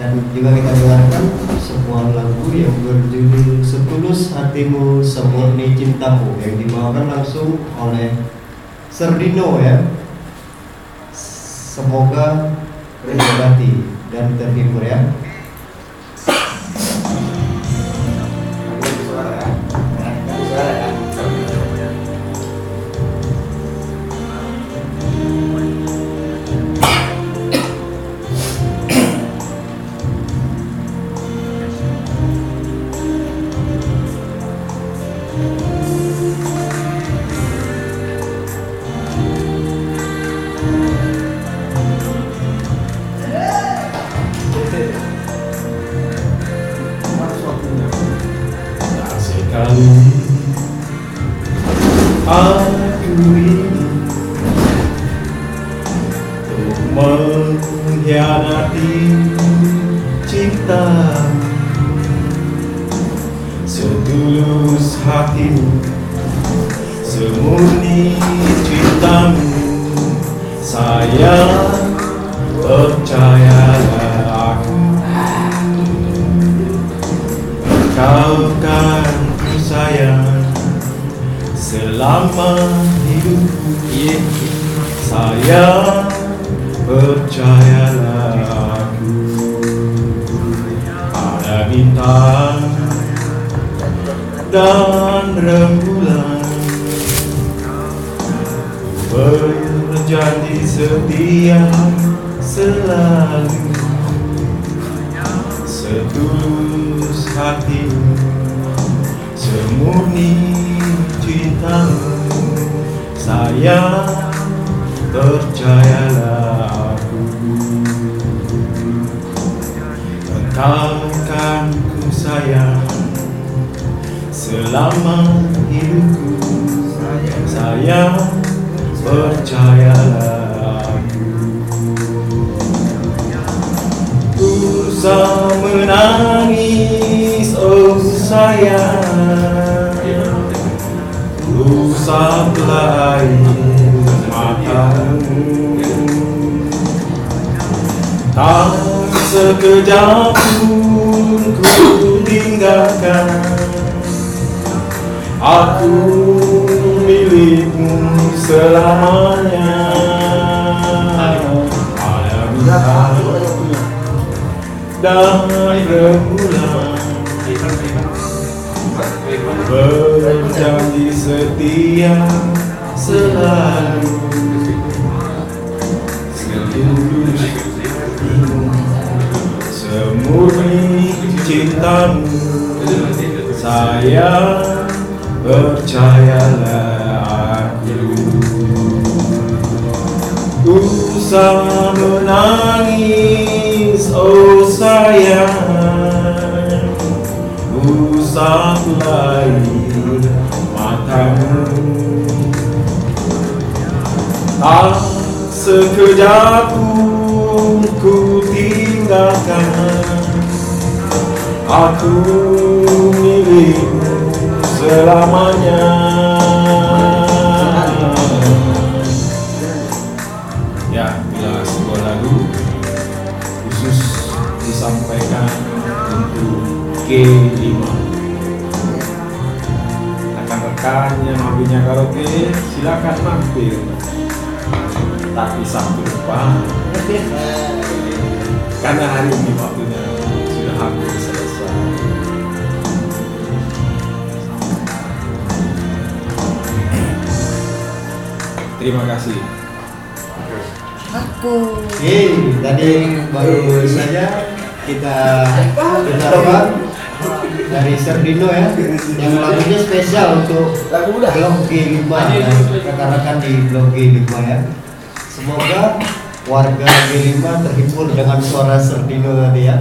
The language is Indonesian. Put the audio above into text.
dan juga kita dengarkan sebuah lagu yang berjudul Setulus Hatimu Semurni Cintamu yang dibawakan langsung oleh Serdino ya. Semoga terobati dan terhibur ya. Aku ini untuk mengkhianati cinta setulus hatimu semurni cintamu. Sayang percayalah aku. Kau kan selama hidupku Sayang percayalah aku Ada bintang dan rembulan. Berjanji setia selalu. Setulus hatimu Semurni cintamu Sayang Percayalah aku. Engkau ku sayang Selama hidupku. Sayang Percayalah aku. Usah menangis oh sayang Usah air matamu Tak sekejap pun ku tinggalkan Aku milikmu selamanya. Ada dan rembulan Berjanji setia selalu. Setulus Semurni cintamu Sayang percayalah aku. Usah menangis oh Tak sekejap pun ku tinggalkan Aku milikmu selamanya. Ya, bila sebuah lagu khusus disampaikan untuk G5 Rekan-rekan yang hobinya karaoke silakan mampir Tapi sampai lupa Karena hari ini waktunya sudah hampir selesai. Terima kasih. Oke, tadi baru saja kita dengarkan dari Serdino ya yang lagunya spesial untuk blog G5 ya, rekan-rekan di blog G5 ya semoga warga G5 terhibur dengan suara Serdino tadi ya